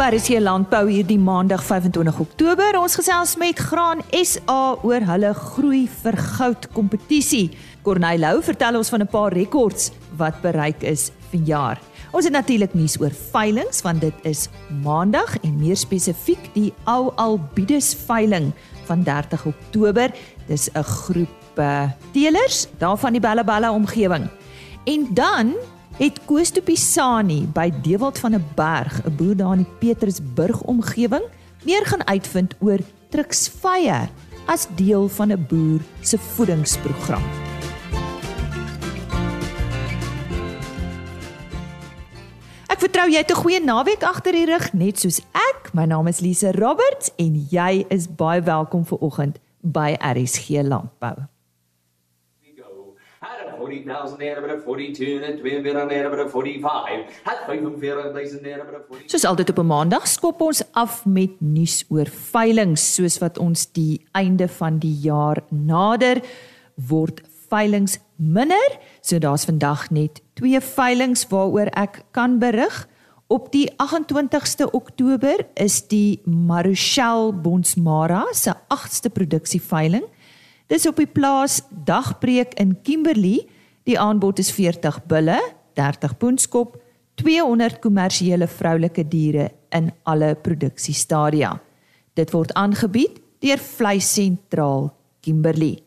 Op RC Landbou hierdie Maandag 25 Oktober, ons gesels met Graan SA oor hulle groei vir goud kompetisie. Corneil Lou vertel ons van 'n paar rekords wat bereik is vanjaar. Ons het natuurlik nuus oor veilinge want dit is Maandag en meer spesifiek die Ou Albides veiling van 30 Oktober. Dis 'n groep uh, teelers daarvan die Bellabella omgewing. En dan het Koos Tupisani by Dewald van 'n Berg, 'n boer daar in die Petrusburg omgewing, meer gaan uitvind oor truksvye as deel van 'n boer se voedingsprogram. Ek vertrou jy het 'n goeie naweek agter die rug net soos ek. My naam is Lise Roberts en jy is baie welkom vir oggend by RSG Landbou. 40,000 naira by 42 en 42 naira by 45. Het 45,000 naira by 40. Soos altyd op 'n maandag skop ons af met nuus oor veilinge soos wat ons die einde van die jaar nader word veilinge minder. So daar's vandag net twee veilinge waaroor ek kan berig. Op die 28ste Oktober is die Marushal Bonsmara se 8ste produksieveiling. Dis op die plaas Dagbreek in Kimberley. Die aanbod is 40 bulle, 30 poenskop, 200 kommersiële vroulike diere in alle produksiestadia. Dit word aangebied deur Vleis Sentraal Kimberley.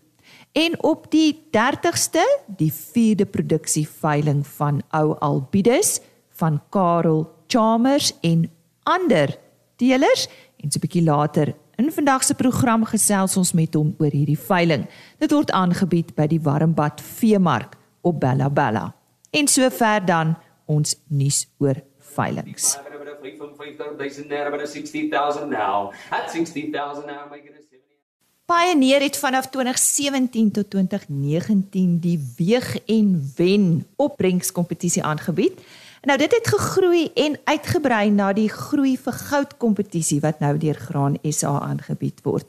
En op die 30ste, die 4de produksieveiling van Ou Albides van Karel Chalmers en ander teelers en so 'n bietjie later In vandag se program gesels ons met hom oor hierdie veiling. Dit word aangebied by die Warmbad Veemark op Bella Bella. En sover dan ons nuus oor veilinge. Pioneer het vanaf 2017 tot 2019 die Weeg en Wen opbrengskompetisie aangebied. Nou dit het gegroei en uitgebrei na die Groei vir Goud kompetisie wat nou deur Graan SA aangebied word.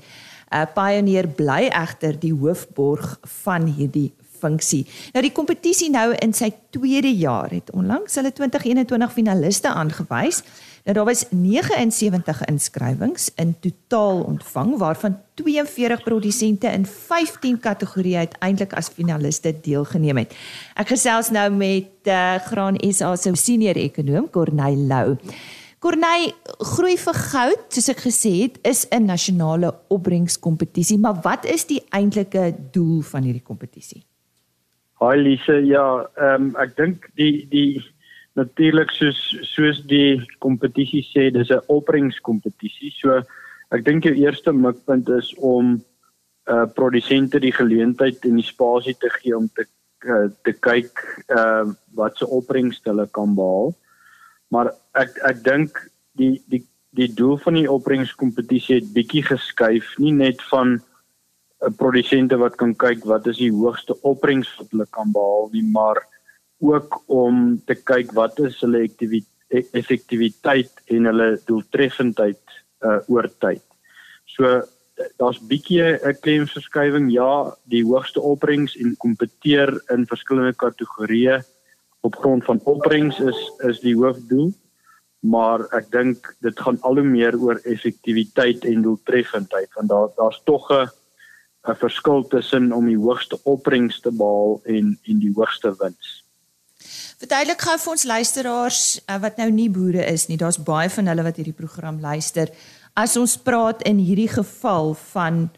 uh, Pioneer bly egter die hoofborg van hierdie funksie. Nou die kompetisie nou in sy tweede jaar het onlangs hulle 2021 finaliste aangewys. Nou daar was 79 inskrywings in totaal ontvang waarvan 42 produsente in 15 kategorieë uiteindelik as finaliste deelgeneem het. Ek gesels nou met uh, Graan SA se senior ekonom Corneil Lou. Corneil, groei vir goud, soos ek gesê het, is 'n nasionale opbrengskompetisie, maar wat is die eintlike doel van hierdie kompetisie? Haai Lise, ja, ehm um, ek dink die die natuurlik soos soos die kompetisie sê, dis 'n opbrengskompetisie. So ek dink jou eerste mikpunt is om uh produsente die geleentheid en die spasie te gee om te uh, te kyk ehm uh, wat se opbrengste hulle kan behaal. Maar ek ek dink die die die doel van die opbrengskompetisie het bietjie geskuif, nie net van produsente wat kan kyk wat is die hoogste opbrengs wat hulle kan behaal nie, maar ook om te kyk wat is hulle effektiwiteit en hulle doeltreffendheid uh, oor tyd. So daar's bietjie 'n klemverskywing. Ja, die hoogste opbrengs en kompeteer in verskillende kategorieë op grond van opbrengs is is die hoofdoel. Maar ek dink dit gaan al hoe meer oor effektiwiteit en doeltreffendheid want daar daar's tog 'n 'n verskil tussen om die hoogste opbrengs te behaal en en die hoogste wins. Verduidelik gou vir ons luisteraars uh, wat nou nie boere is nie. Daar's baie van hulle wat hierdie program luister. As ons praat in hierdie geval van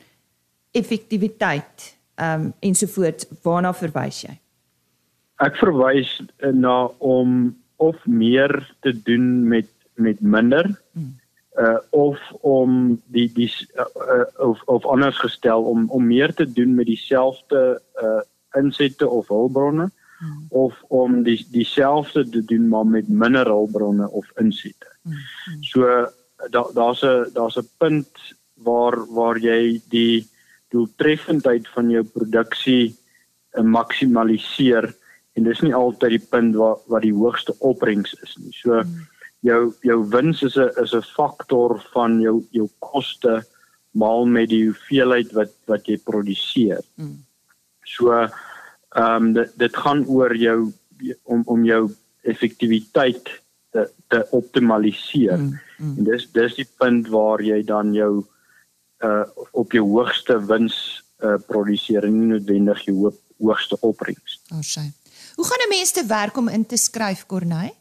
effektiwiteit, ehm um, ensovoorts, waarna verwys jy? Ek verwys uh, na om of meer te doen met met minder. Hmm uh of om die die uh, uh, of of anders gestel om om meer te doen met dieselfde uh insette of hulpbronne hmm. of om die dieselfde te doen maar met minder hulpbronne of insette. Hmm. hmm. So daar daar's 'n daar's 'n punt waar waar jy die doeltreffendheid van jou produksie uh, maksimaliseer en dis nie altyd die punt waar wat die hoogste opbrengs is nie. So hmm jou jou wins is 'n is 'n faktor van jou jou koste maal met die hoeveelheid wat wat jy produseer. Mm. So ehm um, dit dit gaan oor jou om om jou effektiwiteit te, te optimaliseer. Mm, mm. En dis dis die punt waar jy dan jou uh op jou hoogste wins uh produseer en nie noodwendig jou hoogste opbrengs. Oh, sy. Hoe gaan 'n mens te werk om in te skryf, Corneille?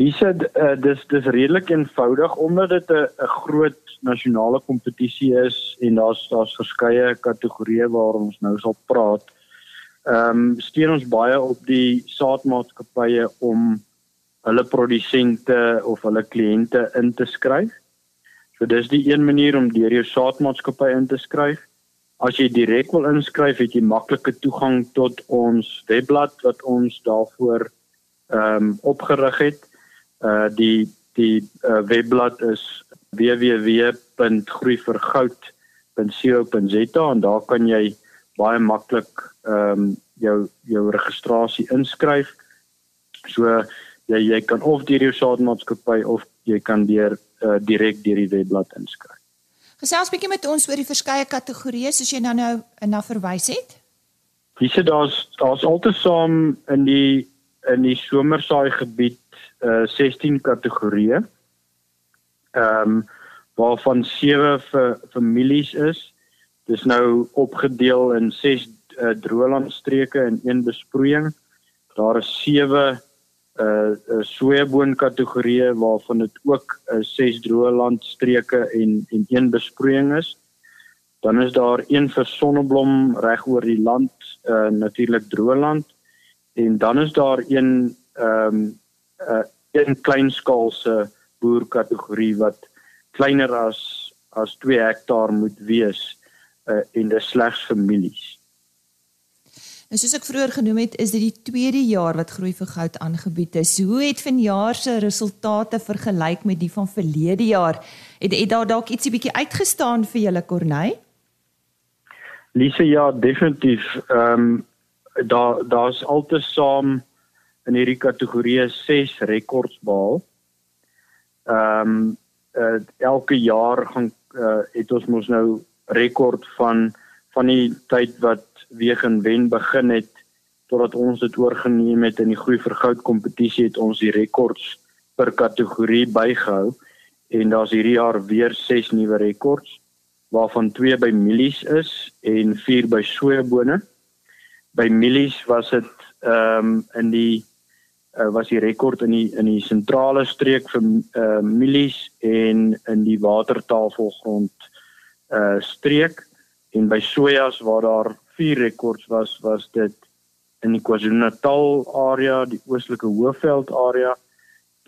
Lisa, uh, dis dis redelik eenvoudig omdat dit 'n 'n groot nasionale kompetisie is en daar's daar's verskeie kategorieë waar ons nou sal praat. Ehm um, steun ons baie op die saadmaatskappye om hulle produsente of hulle kliënte in te skryf. So dis die een manier om deur jou saadmaatskappy in te skryf. As jy direk wil inskryf, het jy maklike toegang tot ons webblad wat ons daarvoor ehm um, opgerig het. Uh die die uh, webblad is www.groeivergoud.co.za en daar kan jy baie maklik ehm um, jou jou registrasie inskryf. So jy jy kan of deur jou saadmaatskappy of jy kan deur uh, direk deur die webblad inskryf. Gesels bietjie met ons oor die verskeie kategorieë soos jy nou nou na verwys het. Dis dit daar's daar's altesaam in die in die somersaai gebied uh 16 kategorieë ehm um, waarvan sewe vir families is. Dis nou opgedeel in 6 uh, droëlandstreke en een besproeiing. Daar is sewe uh, uh sojaboon kategorieë waarvan dit ook 'n uh, 6 droëlandstreke en en een besproeiing is. Dan is daar een vir sonneblom reg oor die land, uh natuurlik droëland. En dan is daar een ehm um, uh een kleinskaalse boer kategorie wat kleiner as as 2 hektaar moet wees uh, en dis slegs families. En soos ek vroeër genoem het, is dit die tweede jaar wat groei vir goud aangebied is. Hoe het vanjaar se resultate vergelyk met die van verlede jaar? Het het daar dalk ietsie bietjie uitgestaan vir julle Corneille? Lise ja, definitief. Ehm um, daar daar's altesaam in hierdie kategorie 6 rekords behaal. Ehm um, uh, elke jaar gaan uh, het ons mos nou rekord van van die tyd wat weeg en wen begin het totdat ons dit oorgeneem het in die groei vir goud kompetisie het ons die rekords per kategorie bygehou en daar's hierdie jaar weer 6 nuwe rekords waarvan 2 by mielies is en 4 by sojabone. By mielies was dit ehm um, in die uh, was die rekord in die in die sentrale streek vir uh, mielies en in die watertafelgrond uh streek en by sojas waar daar vier rekords was was dit in die KwaZulu-Natal area, die oostelike Hoëveld area,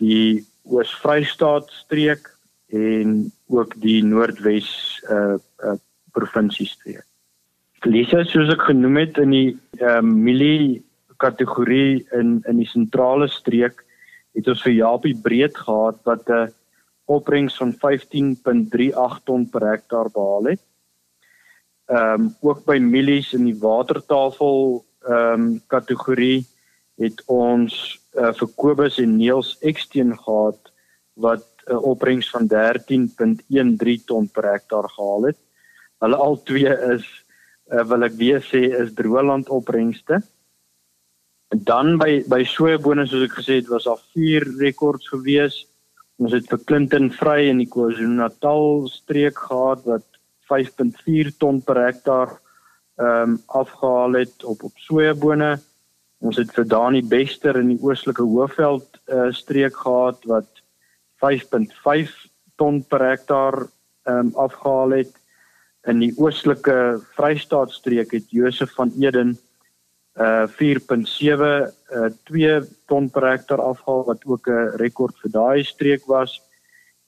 die Oos-Vrystaat streek en ook die Noordwes uh, uh provinsie streek. Lisa soos ek genoem het in die ehm uh, mielie kategorie in in die sentrale streek het ons vir Japie breed gehad wat 'n opbrengs van 15.38 ton per hektaar behaal het. Ehm um, ook by mielies in die watertafel ehm um, kategorie het ons uh, vir Kobus en Neels Eksteen gehad wat 'n uh, opbrengs van 13.13 ton per hektaar gehaal het. Hulle al twee is uh, wil ek weer sê is droëland opbrengste. En dan by by sojabone soos ek gesê het was daar vier rekords gewees. Ons het vir Clinton vry in die KwaZulu-Natal streek gehad wat 5.4 ton per hektaar ehm um, afgehaal het op op sojabone. Ons het vir Dani Bester in die oostelike Hoëveld uh, streek gehad wat 5.5 ton per hektaar ehm um, afgehaal het. In die oostelike Vrystaat streek het Josef van Eden uh 4.7 uh 2 ton per hektaar afhaal wat ook 'n rekord vir daai streek was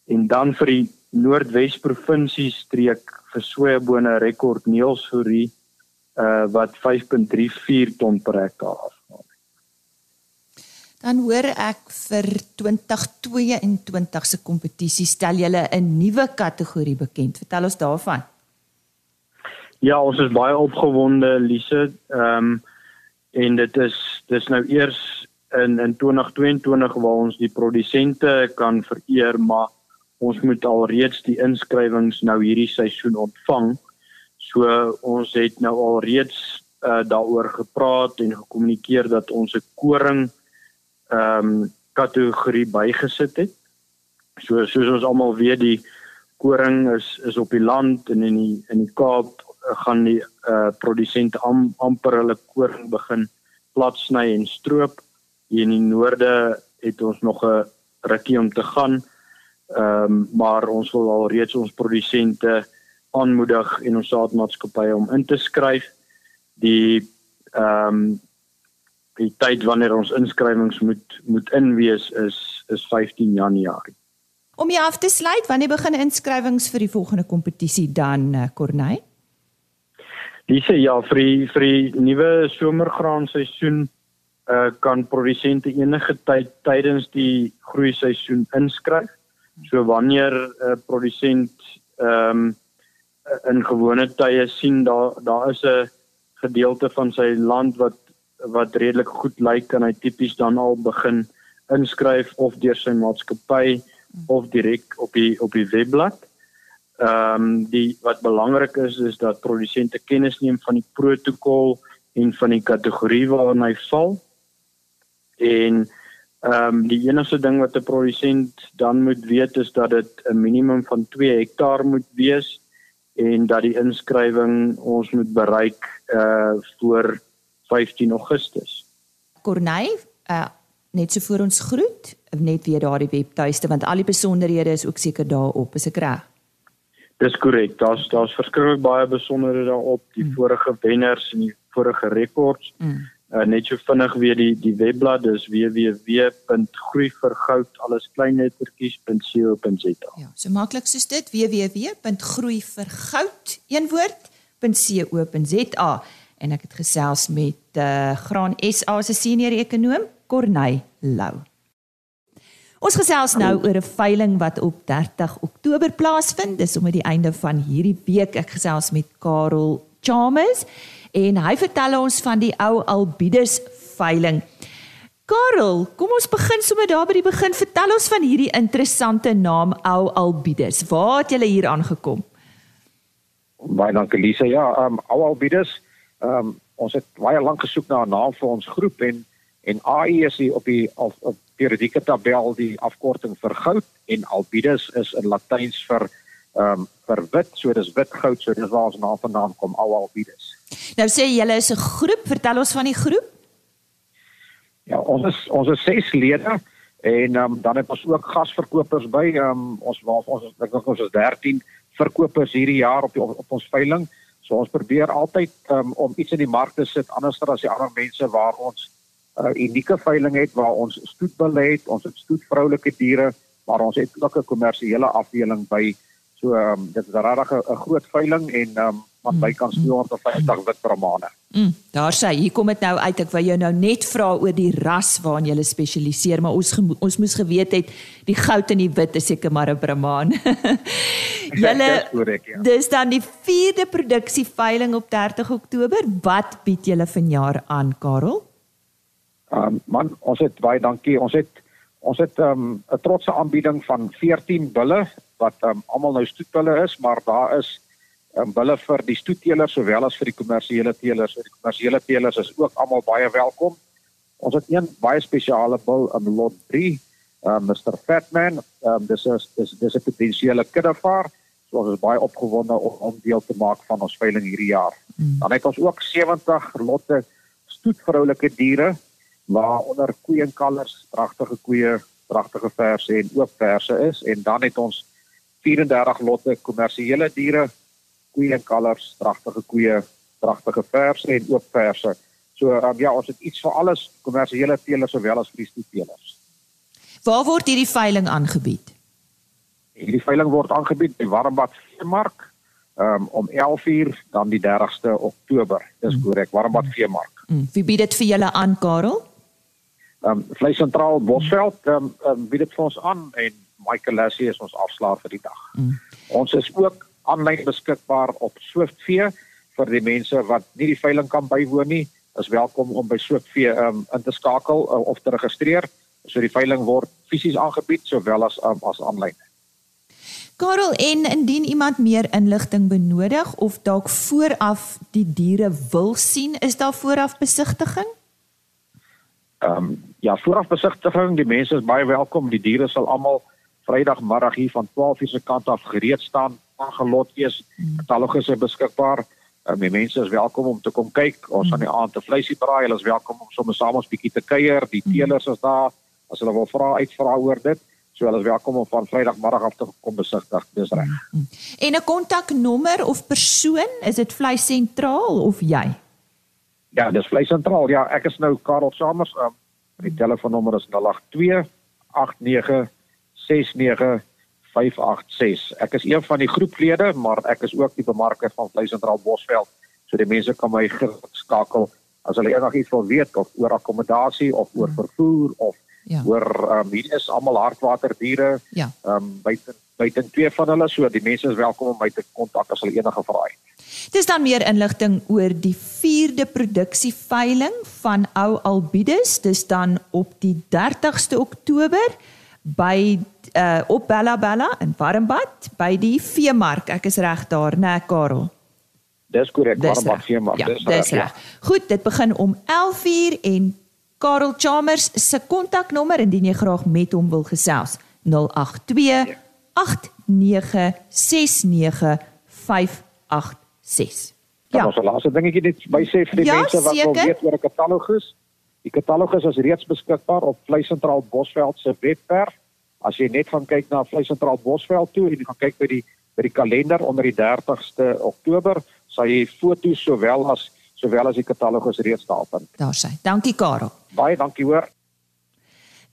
en dan vir die Noordwes provinsie streek vir sojabone rekord Neelsfourie uh wat 5.34 ton per hektaar afhaal. Dan hoor ek vir 2022 se kompetisie stel julle 'n nuwe kategorie bekend. Vertel ons daarvan. Ja, ons is baie opgewonde, Lise. Ehm um, en dit is dis nou eers in in 2022 waar ons die produsente kan vereer maar ons moet alreeds die inskrywings nou hierdie seisoen ontvang so ons het nou alreeds uh, daaroor gepraat en gekommunikeer dat ons 'n koring ehm um, kategorie bygesit het. So soos ons almal weet die koring is is op die land en in die in die Kaap gaan die uh produsente am, amper hulle koring begin plat sny en stroop. Hier in die noorde het ons nog 'n rukkie om te gaan. Ehm um, maar ons wil al reeds ons produsente aanmoedig en ons saadmaatskappye om in te skryf. Die ehm um, die tyd wanneer ons inskrywings moet moet inwees is is 15 Januarie. Om jy af te sluit, wanneer begin inskrywings vir die volgende kompetisie dan uh, Corneille? Dis ja vir die, vir die nuwe somergraanseisoen uh kan produsente enige tyd tydens die groei seisoen inskryf. So wanneer 'n uh, produsent ehm um, in gewone tye sien daar daar is 'n gedeelte van sy land wat wat redelik goed lyk kan hy tipies dan al begin inskryf of deur sy maatskappy of direk op die op die webblad. Ehm um, die wat belangrik is is dat produsente kennis neem van die protokol en van die kategorie waarna hy val. En ehm um, die enigste ding wat 'n produsent dan moet weet is dat dit 'n minimum van 2 hektaar moet wees en dat die inskrywing ons moet bereik uh voor 15 Augustus. Corneille, uh net so voor ons groet, net weer daardie webtuiste want al die besonderhede is ook seker daarop, is ek reg? Dis korrek. Daar's daar's verskriklik baie besonderhede daarop, die mm. vorige wenners en die vorige rekords. Mm. Uh, net so vinnig weer die die webblad dis www.groeivergoud alles klein lettertjies.co.za. Ja, so maklik soos dit www.groeivergoud een woord.co.za en ek het gesels met uh, Graan SA se senior ekonom Corneille Lou. Ons gesels nou oor 'n veiling wat op 30 Oktober plaasvind. Dis om aan die einde van hierdie week ek gesels met Karel Chalmers en hy vertel ons van die ou Albides veiling. Karel, kom ons begin sommer daar by die begin. Vertel ons van hierdie interessante naam ou Albides. Waar het julle hier aangekom? Baie dankie Lisa. Ja, ehm um, ou Albides, ehm um, ons het baie lank gesoek na 'n naam vir ons groep en en AI is hier op die op, op periodieke tabel die afkorting vir goud en Albides is in Latyns vir ehm um, vir wit, so dis wit goud, so dis waar ons naam vandaan kom, ou Albides. Nou sê julle is 'n groep, vertel ons van die groep. Ja, ons is ons is ses lede en um, dan het ons ook gasverkopers by. Um, ons waar ons ek dink ons is 13 verkopers hierdie jaar op die, op, op ons veiling. So ons probeer altyd um, om iets in die mark te sit anders as die ander mense waar ons 'n uh, unieke veiling het waar ons stoetbulle het, ons het stoetvroulike diere, maar ons het ook 'n kommersiële afdeling by So ehm um, dit is regtig 'n groot veiling en ehm um, wat bykans 250 wit bramane. Mm, daar sê hier kom dit nou uit ek wou jou nou net vra oor die ras waarin jy spesialiseer maar ons ons moes geweet het die goud en die wit is seker maar 'n bramaan. Julle ja. Dis dan die 4de produksie veiling op 30 Oktober. Wat bied julle vanjaar aan Karel? Ehm um, man ons het baie dankie. Ons het ons het ehm, 'n um, trotse aanbieding van 14 bulle wat um, almal nou stoetbulle is, maar daar is um, bulle vir die stoetteelers sowel as vir die kommersiële teelers. Die kommersiële teelers is ook almal baie welkom. Ons het een baie spesiale bul in um, lot 3, um, Mr Fatman. Um, dis is dis dis 'n potensiële kuddevaar. So ons is baie opgewonde om, om deel te maak van ons veiling hierdie jaar. Mm. Dan het ons ook 70 lotte stoetvroulike diere waaronder koeie en kalvers, pragtige koeie, pragtige verse en ook verse is en dan het ons 34 lotte kommersiële diere, koeie en kalvers, pragtige koeie, pragtige verse en ook verse. So um, ja, ons het iets vir alles, kommersiële teelers sowel as vleissteelers. Waar word hierdie veiling aangebied? Hierdie veiling word aangebied by Warmbad Veemark um, om 11:00 dan die 30ste Oktober. Dis mm. korrek, Warmbad Veemark. Mm. Wie bied dit vir julle aan, Karel? Ehm um, Vleis Sentraal Bosveld ehm um, um, bied dit vir ons aan en Michael Lassie is ons afslaer vir die dag. Mm. Ons is ook aanlyn beskikbaar op Swiftvee vir die mense wat nie die veiling kan bywoon nie, is welkom om by Swiftvee um, in te skakel uh, of te registreer. So die veiling word fisies aangebied sowel as um, as aanlyn. Karel, en indien iemand meer inligting benodig of dalk vooraf die diere wil sien, is daar vooraf besigtiging? Ehm um, ja, vooraf besigtiging, die mense is baie welkom. Die diere sal almal Vrydagmiddag hier van 12:00 se kant af gereed staan, aangelot is. Katalogus is beskikbaar. Um, die mense is welkom om te kom kyk. Ons gaan die aand 'n vleisie braai. Hulle is welkom om sommer saam ons bietjie te kuier. Die teelers is daar as hulle wil vra uitvra oor dit. So hulle is welkom om van Vrydagmiddag af te kom besigtig. Dis reg. En 'n kontaknommer of persoon, is dit vleis sentraal of jy? Ja, dis vleis sentraal. Ja, ek is nou Karel Samers. Um, die telefoonnommer is 082 89 69586. Ek is een van die groeplede, maar ek is ook die bemarker van Vleis Sentraal Bosveld. So die mense kan my skakel as hulle enigiets wil weet of oor akkommodasie of oor hmm. vervoer of ja. oor ehm um, hier is almal hartwaterdiere. Ja. Ehm um, buite buite twee van hulle, so die mense is welkom om my te kontak as hulle enige vrae het. Dis dan meer inligting oor die 4de produksieveiling van Ou Albides. Dis dan op die 30ste Oktober by uh op Bella Bella in Warmbad by die veemark. Ek is reg daar, né, Karel? Dis korrek, Warmbad veemark. Ja, dis reg. Ja. Goed, dit begin om 11:00 en Karel Chalmers se kontaknommer indien jy graag met hom wil gesels. 082 8969586. Ja. Ons laaste dingetjie net by sê vir die ja, mense wat wil weet oor 'n katalogus. Die katalogus is reeds beskikbaar op Vleis Sentraal Bosveld se webwerf. As jy net gaan kyk na Vleis Sentraal Bosveld toe en jy gaan kyk by die by die kalender onder die 30ste Oktober, sal jy foto's sowel as sowel as die katalogus reeds daar vind. Daar sê. Dankie Karel. Baie dankie hoor.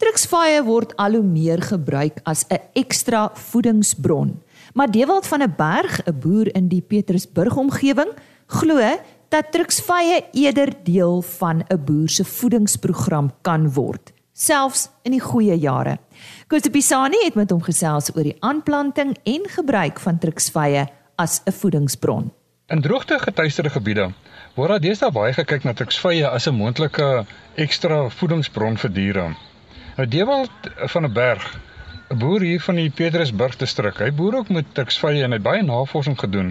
Truksvaaie word al hoe meer gebruik as 'n ekstra voedingsbron. Maar Dewald van 'n Berg, 'n boer in die Petrusburg omgewing, glo dat truksvye eerder deel van 'n boer se voedingsprogram kan word, selfs in die goeie jare. Koos de Pisani het met hom gesels oor die aanplanting en gebruik van truksvye as 'n voedingsbron. In droogte getuieerde gebiede word daar deesdae baie gekyk na truksvye as 'n moontlike ekstra voedingsbron vir diere. Nou Dewald van 'n berg 'n boer hier van die Petrusburg distrik. Hy boer ook met truksvye en hy het baie navorsing gedoen.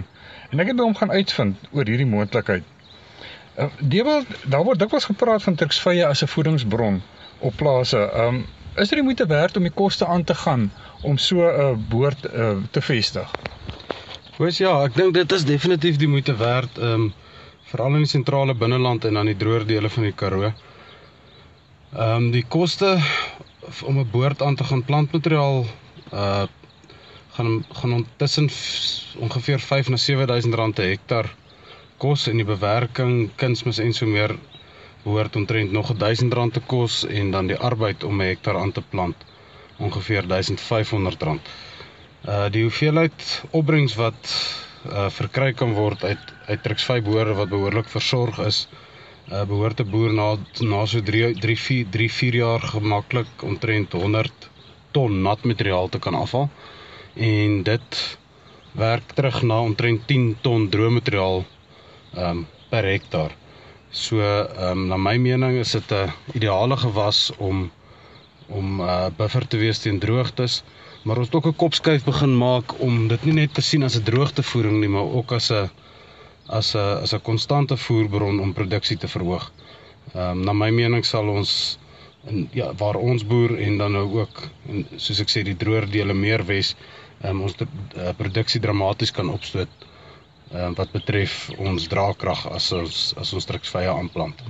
En ek het by hom gaan uitvind oor hierdie moontlikheid. Uh, Dewald, daar word dikwels gepraat van truksvye as 'n voedingsbron op plase. Um, is dit moeite werd om die koste aan te gaan om so 'n uh, boord uh, te vestig? Hoes ja, ek dink dit is definitief die moeite werd um, veral in die sentrale binneland en dan die droër dele van die Karoo. Ehm um, die koste om 'n boord aan te gaan plantmateriaal uh gaan gaan tussen ongeveer 5 na 7000 rand per hektar kos en die bewerking, kunsmis en so meer behoort omtrent nog 1000 rand te kos en dan die arbeid om 'n hektar aan te plant ongeveer 1500 rand. Uh die hoeveelheid opbrengs wat uh verkry kan word uit uit truksvyboere wat behoorlik versorg is, uh behoort 'n boer na na so 3 3 4 3 4 jaar gemaklik omtrent 100 ton nat materiaal te kan afhaal en dit werk terug na omtrent 10 ton droommateriaal ehm um, per hektaar. So ehm um, na my mening is dit 'n ideale gewas om om 'n uh, buffer te wees teen droogtes, maar ons het ook 'n kopskuif begin maak om dit nie net te sien as 'n droogtevoering nie, maar ook as 'n as 'n as 'n konstante voerbron om produksie te verhoog. Ehm um, na my mening sal ons en ja waar ons boer en dan nou ook en soos ek sê die droër dele meer wes um, ons uh, produksie dramaties kan opstoot um, wat betref ons draagkrag as ons as ons truksvye aanplant.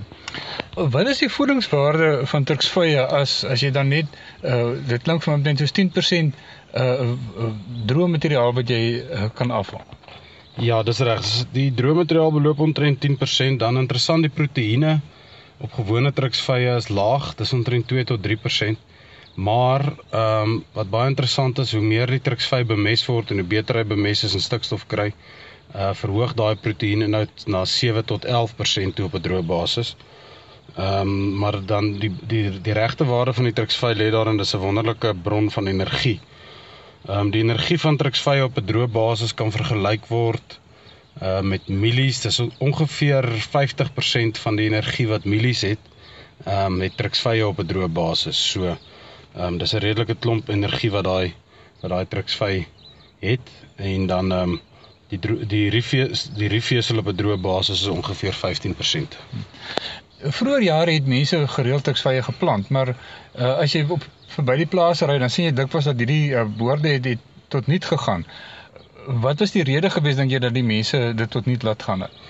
Wat is die voedingswaarde van truksvye as as jy dan net uh, dit klink vir my net soos 10% uh, droë materiaal wat jy uh, kan afhaal? Ja, dis reg. Die droë materiaal beloop omtrent 10%, dan interessant die proteïene op gewone truksvye is laag, dis omtrent 2 tot 3%. Maar ehm um, wat baie interessant is, hoe meer die truksvy bemes word en hoe beter hy bemes is en stikstof kry, uh verhoog daai proteïene nou na 7 tot 11% toe op 'n droë basis. Ehm um, maar dan die die die regte waarde van die truksvy lê daarin dis 'n wonderlike bron van energie. Ehm um, die energie van truksvy op 'n droë basis kan vergelyk word uh met mielies. Dis ongeveer 50% van die energie wat mielies het, ehm um, met truksvy op 'n droë basis. So Ehm um, dis 'n redelike klomp energie wat daai wat daai truksvy het en dan ehm um, die die riefie die riefie op 'n droë basis is ongeveer 15%. Vroeger jare het mense gereeld truksvye geplant, maar uh, as jy op verby die plase ry, dan sien jy dikwels dat hierdie uh, boorde het, het tot niet gegaan. Wat was die rede geweest dink jy dat die mense dit tot niet laat gaan het?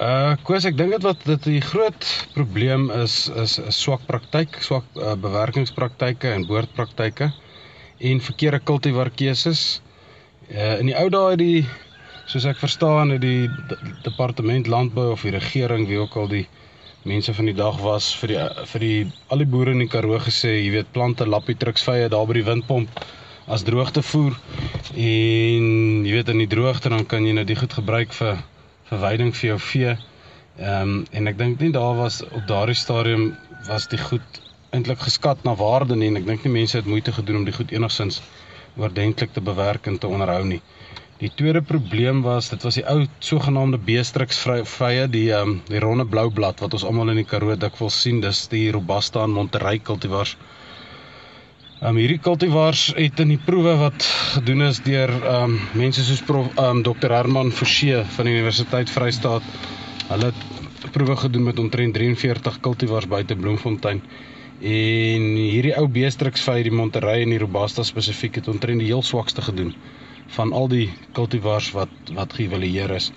Uh koes ek dink dit wat dit die groot probleem is is 'n swak praktyk, swak uh, bewerkingspraktyke en boordpraktyke en verkeerde kultivar keuses. Uh in die ou dae die soos ek verstaan het die departement landbou of die regering wie ook al die mense van die dag was vir die vir die al die boere in die Karoo gesê, jy weet plante lappie truksvye daar by die windpomp as droogte voer en jy weet in die droogte dan kan jy nou dit goed gebruik vir verwyding vir jou vee. Ehm um, en ek dink nie daar was op daardie stadium was die goed eintlik geskat na waarde nie en ek dink nie mense het moeite gedoen om die goed enigsins oordentlik te bewerk en te onderhou nie. Die tweede probleem was dit was die ou sogenaamde beestriks vrye die ehm um, die ronde blou blad wat ons almal in die Karoo dikwels sien, dis die Robusta en Monterey kultivars. Um, hierdie kultivars het in die proewe wat gedoen is deur um, mense soos prof um, Dr Herman Forsie van die Universiteit Vrystaat. Hulle het proewe gedoen met omtrent 43 kultivars buite Bloemfontein. En hierdie ou beestriks vir die Monterey en die Robusta spesifiek het omtrent die heel swakste gedoen van al die kultivars wat wat geëvalueer is.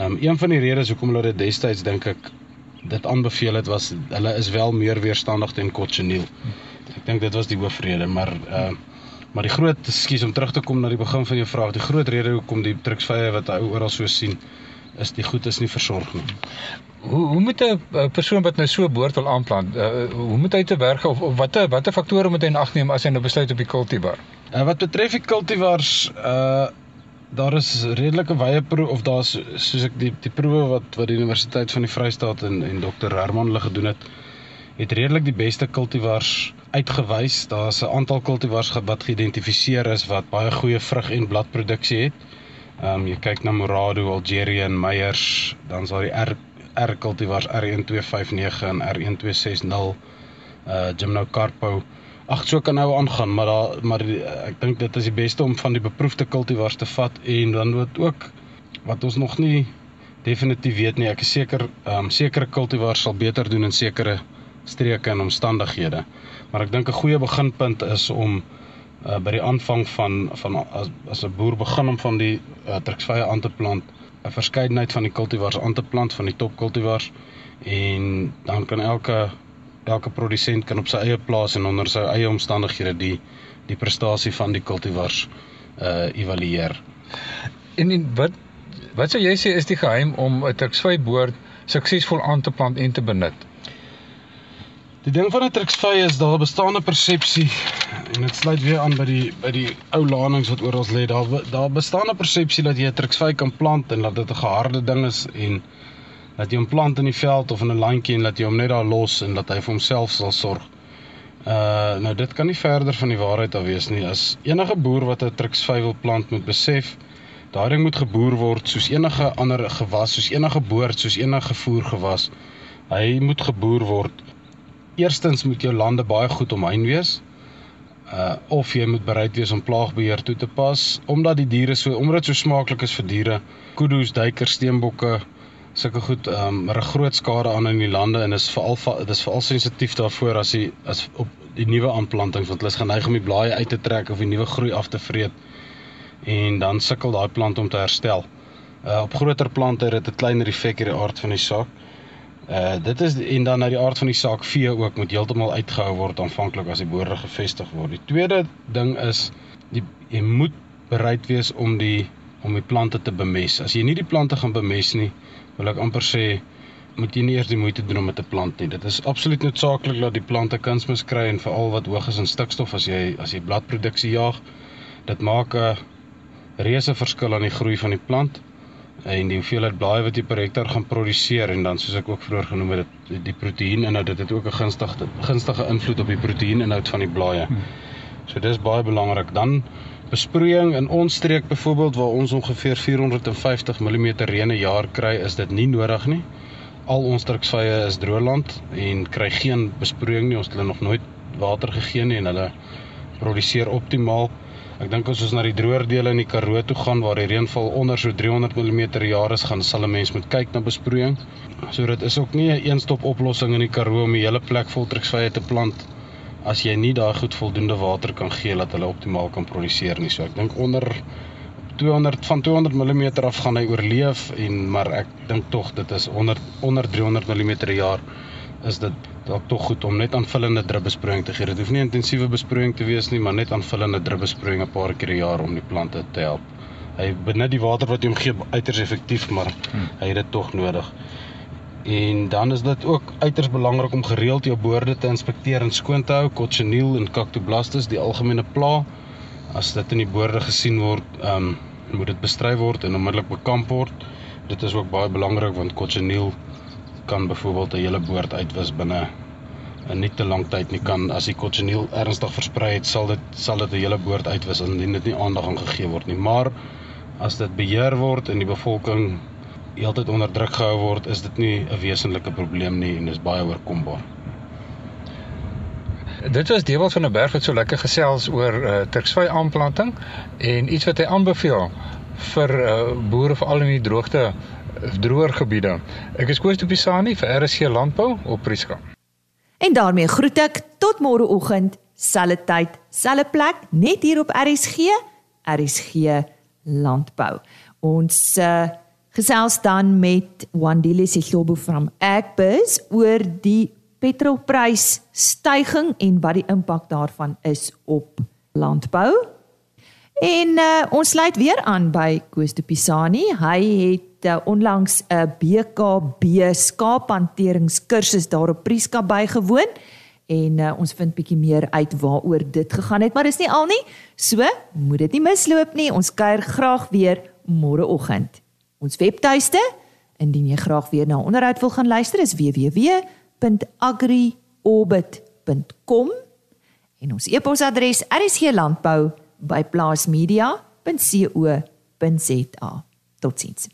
Um een van die redes hoekom hulle dit destyds dink ek dit aanbeveel het was hulle is wel meer weerstandig teen cochineal. Ek dink dit was die hoofrede, maar uh maar die groot skuis om terug te kom na die begin van jou vraag, die groot rede hoekom die druksvye wat hy oral so sien is die goed is nie versorg nie. Hoe hoe moet 'n persoon wat nou so boord wil aanplant, uh, hoe moet hy te werk of, of watter watter faktore moet hy in ag neem as hy nou besluit op die kultivar? Uh, wat betref die kultivars, uh daar is redelike wye proe of daar's soos ek die die proewe wat wat die Universiteit van die Vrystaat en en Dr Herman hulle gedoen het, het redelik die beste kultivars uitgewys. Daar's 'n aantal kultivars wat geïdentifiseer is wat baie goeie vrug en bladproduksie het. Ehm um, jy kyk na Morado, Algeria en Meyers, dan's daar die R R kultivars R1259 en R1260. Uh Gimno Carpo. Ag, so kan nou aangaan, maar daar maar die, ek dink dit is die beste om van die beproefde kultivars te vat en dan moet ook wat ons nog nie definitief weet nie. Ek is seker ehm um, sekere kultivars sal beter doen in sekere streke en omstandighede. Maar ek dink 'n goeie beginpunt is om uh, by die aanvang van van as, as 'n boer begin om van die uh, truksvye aan te plant, 'n verskeidenheid van die kultivars aan te plant van die topkultivars en dan kan elke elke produsent kan op sy eie plaas en onder sy eie omstandighede die die prestasie van die kultivars uh evalueer. En, en wat wat sou jy sê is die geheim om 'n truksvy boord suksesvol aan te plant en te benut? Die ding van 'n truksvy is daar bestaan 'n persepsie en dit sluit weer aan by die by die ou lanings wat oral lê. Daar daar bestaan 'n persepsie dat jy 'n truksvy kan plant en dat dit 'n geharde ding is en dat jy hom plant in die veld of in 'n landjie en dat jy hom net daar los en dat hy vir homself sal sorg. Uh nou dit kan nie verder van die waarheid af wees nie. As enige boer wat 'n truksvy wil plant moet besef, daai ding moet geboer word soos enige ander gewas, soos enige boord, soos enige voer gewas. Hy moet geboer word eerstens moet jou lande baie goed omheind wees. Uh of jy moet bereid wees om plaagbeheer toe te pas omdat die diere so omdat so smaaklik is vir diere. Kudu's, duikers, steenbokke, sulke goed um er 'n groot skade aan in die lande en is veral dit is veral sensitief daarvoor as jy as op die nuwe aanplantings want hulle is geneig om die blaaie uit te trek of die nuwe groei af te vreet en dan sukkel daai plant om te herstel. Uh op groter plante het dit 'n kleiner effek in die aard van die saak. Uh dit is en dan uit die aard van die saak vee ook moet heeltemal uitgehou word aanvanklik as die boorde gevestig word. Die tweede ding is die jy moet bereid wees om die om die plante te bemes. As jy nie die plante gaan bemes nie, wil ek amper sê moet jy nie eers die moeite doen om dit te plant nie. Dit is absoluut noodsaaklik dat die plante kunsmis kry en veral wat hoog is in stikstof as jy as jy bladproduksie jaag. Dit maak 'n reuse verskil aan die groei van die plant en die hoeveelheid blaaie wat jy per hektaar gaan produseer en dan soos ek ook vroeër genoem het dit die proteïeninhoud dit het ook 'n gunstige gunstige invloed op die proteïeninhoud van die blaaie. Hmm. So dis baie belangrik. Dan besproeiing in ons streek byvoorbeeld waar ons ongeveer 450 mm reën 'n jaar kry, is dit nie nodig nie. Al ons druksvye is droëland en kry geen besproeiing nie. Ons het hulle nog nooit water gegee nie en hulle produseer optimaal. Ek dink as ons na die droër dele in die Karoo toe gaan waar die reënval onder so 300 mm per jaar is, gaan sal 'n mens moet kyk na besproeiing. So dit is ook nie 'n een-stop oplossing in die Karoo om die hele plek vol treksvye te plant as jy nie daai goed voldoende water kan gee dat hulle optimaal kan produseer nie. So ek dink onder 200 van 200 mm af gaan hy oorleef en maar ek dink tog dit is onder onder 300 mm per jaar is dit dalk tog goed om net aanvullende drupbesproeiing te gee. Dit hoef nie intensiewe besproeiing te wees nie, maar net aanvullende drupbesproeiing 'n paar keer per jaar om die plante te help. Hy benut die water wat jy hom gee uiters effektief, maar hmm. hy het dit tog nodig. En dan is dit ook uiters belangrik om gereeld jou boorde te inspekteer en skoon te hou, cochineal en cactoblastis, die algemene pla. As dit in die boorde gesien word, ehm um, moet dit bestry word en onmiddellik bekamp word. Dit is ook baie belangrik want cochineal kan byvoorbeeld 'n hele boord uitwis binne 'n nie te lang tyd nie kan as die cochineal ernstig versprei het sal dit sal dit 'n hele boord uitwis indien dit nie aandag aan gegee word nie. Maar as dit beheer word en die bevolking heeltyd onder druk gehou word is dit nie 'n wesenlike probleem nie en is baie oorkombaar. Dit was Dewald van der Berg wat so lekker gesels oor uh, Turksvy aanplanting en iets wat hy aanbeveel vir uh, boere veral in die droogte droër gebiede. Ek is Koos de Pisani vir RSC Landbou op Prieska. En daarmee groet ek tot môre oggend, selfde tyd, selfde plek, net hier op RSG, RSG Landbou. Ons uh, gesels dan met Wandile Sihlobo van Agbus oor die petrolprys stygings en wat die impak daarvan is op landbou. En uh, ons sluit weer aan by Koos de Pisani. Hy het uh, onlangs 'n BKB skaaphanteringskursus daar op Prieska bygewoon en uh, ons vind bietjie meer uit waaroor dit gegaan het, maar dis nie al nie. So, moet dit nie misloop nie. Ons kuier graag weer môreoggend. Ons webtuiste, indien jy graag weer na onderhoud wil gaan luister, is www.agriorbit.com en ons e-posadres rsglandbou@plaasmedia.co.za. Totsiens.